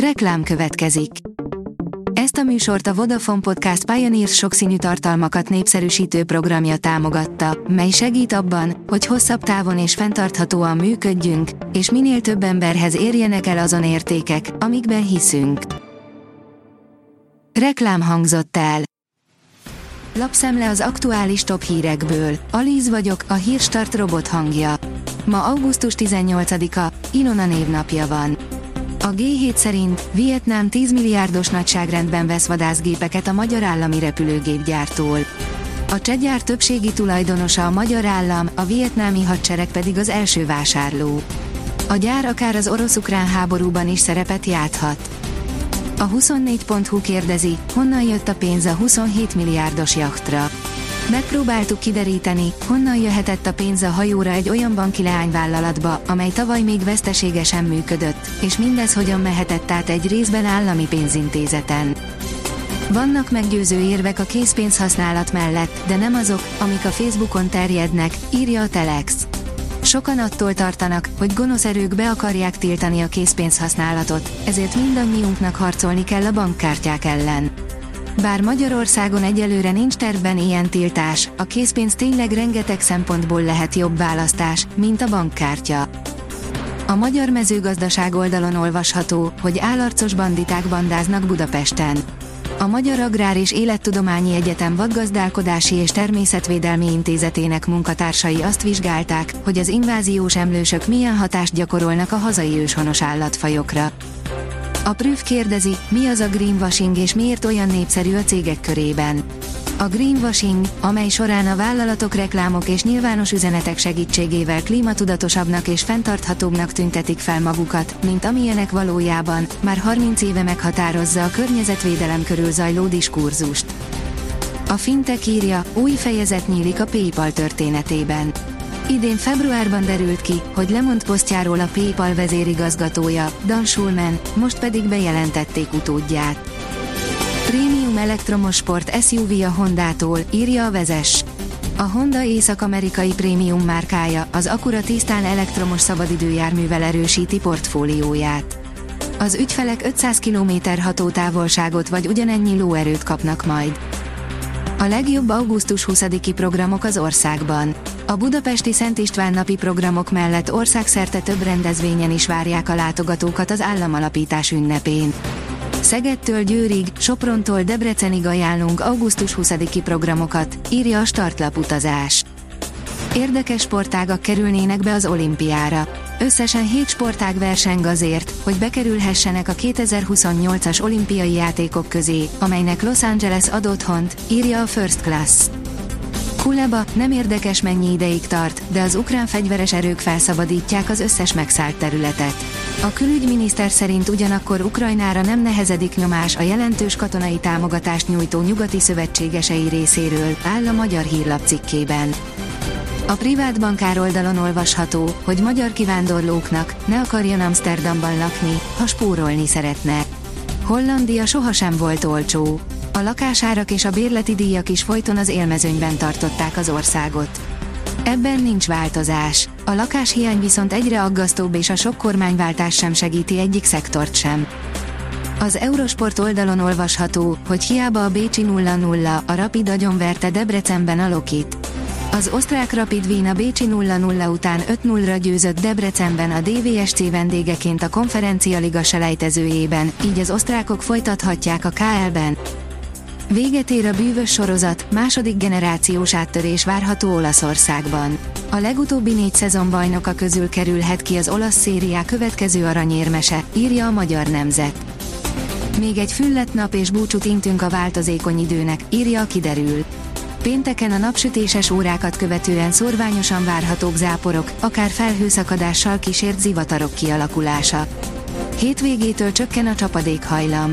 Reklám következik. Ezt a műsort a Vodafone Podcast Pioneers sokszínű tartalmakat népszerűsítő programja támogatta, mely segít abban, hogy hosszabb távon és fenntarthatóan működjünk, és minél több emberhez érjenek el azon értékek, amikben hiszünk. Reklám hangzott el. Lapszemle az aktuális top hírekből. Alíz vagyok, a hírstart robot hangja. Ma augusztus 18-a, Ilona névnapja van. A G7 szerint Vietnám 10 milliárdos nagyságrendben vesz vadászgépeket a magyar állami repülőgépgyártól. A csegyár többségi tulajdonosa a magyar állam, a vietnámi hadsereg pedig az első vásárló. A gyár akár az orosz-ukrán háborúban is szerepet játhat. A 24.hu kérdezi, honnan jött a pénz a 27 milliárdos jachtra. Megpróbáltuk kideríteni, honnan jöhetett a pénz a hajóra egy olyan banki leányvállalatba, amely tavaly még veszteségesen működött, és mindez hogyan mehetett át egy részben állami pénzintézeten. Vannak meggyőző érvek a készpénz használat mellett, de nem azok, amik a Facebookon terjednek, írja a Telex. Sokan attól tartanak, hogy gonosz erők be akarják tiltani a készpénz használatot, ezért mindannyiunknak harcolni kell a bankkártyák ellen. Bár Magyarországon egyelőre nincs tervben ilyen tiltás, a készpénz tényleg rengeteg szempontból lehet jobb választás, mint a bankkártya. A magyar mezőgazdaság oldalon olvasható, hogy állarcos banditák bandáznak Budapesten. A Magyar Agrár és Élettudományi Egyetem vadgazdálkodási és természetvédelmi intézetének munkatársai azt vizsgálták, hogy az inváziós emlősök milyen hatást gyakorolnak a hazai őshonos állatfajokra. A Prüf kérdezi, mi az a greenwashing és miért olyan népszerű a cégek körében. A greenwashing, amely során a vállalatok reklámok és nyilvános üzenetek segítségével klímatudatosabbnak és fenntarthatóbbnak tüntetik fel magukat, mint amilyenek valójában, már 30 éve meghatározza a környezetvédelem körül zajló diskurzust. A Fintech írja, új fejezet nyílik a PayPal történetében. Idén februárban derült ki, hogy lemond posztjáról a PayPal vezérigazgatója, Dan Schulman, most pedig bejelentették utódját. Premium elektromos sport SUV a Hondától, írja a vezes. A Honda észak-amerikai prémium márkája, az Acura tisztán elektromos szabadidőjárművel erősíti portfólióját. Az ügyfelek 500 km hatótávolságot vagy ugyanennyi lóerőt kapnak majd. A legjobb augusztus 20-i programok az országban. A budapesti Szent István napi programok mellett országszerte több rendezvényen is várják a látogatókat az államalapítás ünnepén. Szegedtől Győrig, Soprontól Debrecenig ajánlunk augusztus 20-i programokat, írja a startlap utazás. Érdekes sportágak kerülnének be az olimpiára. Összesen 7 sportág verseng azért, hogy bekerülhessenek a 2028-as olimpiai játékok közé, amelynek Los Angeles ad otthont, írja a First Class. Kuleba nem érdekes mennyi ideig tart, de az ukrán fegyveres erők felszabadítják az összes megszállt területet. A külügyminiszter szerint ugyanakkor Ukrajnára nem nehezedik nyomás a jelentős katonai támogatást nyújtó nyugati szövetségesei részéről, áll a magyar hírlap cikkében. A privát bankár oldalon olvasható, hogy magyar kivándorlóknak ne akarjon Amsterdamban lakni, ha spórolni szeretne. Hollandia sohasem volt olcsó. A lakásárak és a bérleti díjak is folyton az élmezőnyben tartották az országot. Ebben nincs változás. A lakáshiány viszont egyre aggasztóbb és a sok kormányváltás sem segíti egyik szektort sem. Az Eurosport oldalon olvasható, hogy hiába a Bécsi 0-0, a Rapid agyonverte Debrecenben a Lokit. Az osztrák Rapid Wien a Bécsi 0-0 után 5-0-ra győzött Debrecenben a DVSC vendégeként a konferencia liga selejtezőjében, így az osztrákok folytathatják a KL-ben. Véget ér a bűvös sorozat, második generációs áttörés várható Olaszországban. A legutóbbi négy szezon bajnoka közül kerülhet ki az olasz szériá következő aranyérmese, írja a Magyar Nemzet. Még egy füllet nap és búcsút intünk a változékony időnek, írja a kiderül. Pénteken a napsütéses órákat követően szorványosan várhatók záporok, akár felhőszakadással kísért zivatarok kialakulása. Hétvégétől csökken a csapadékhajlam.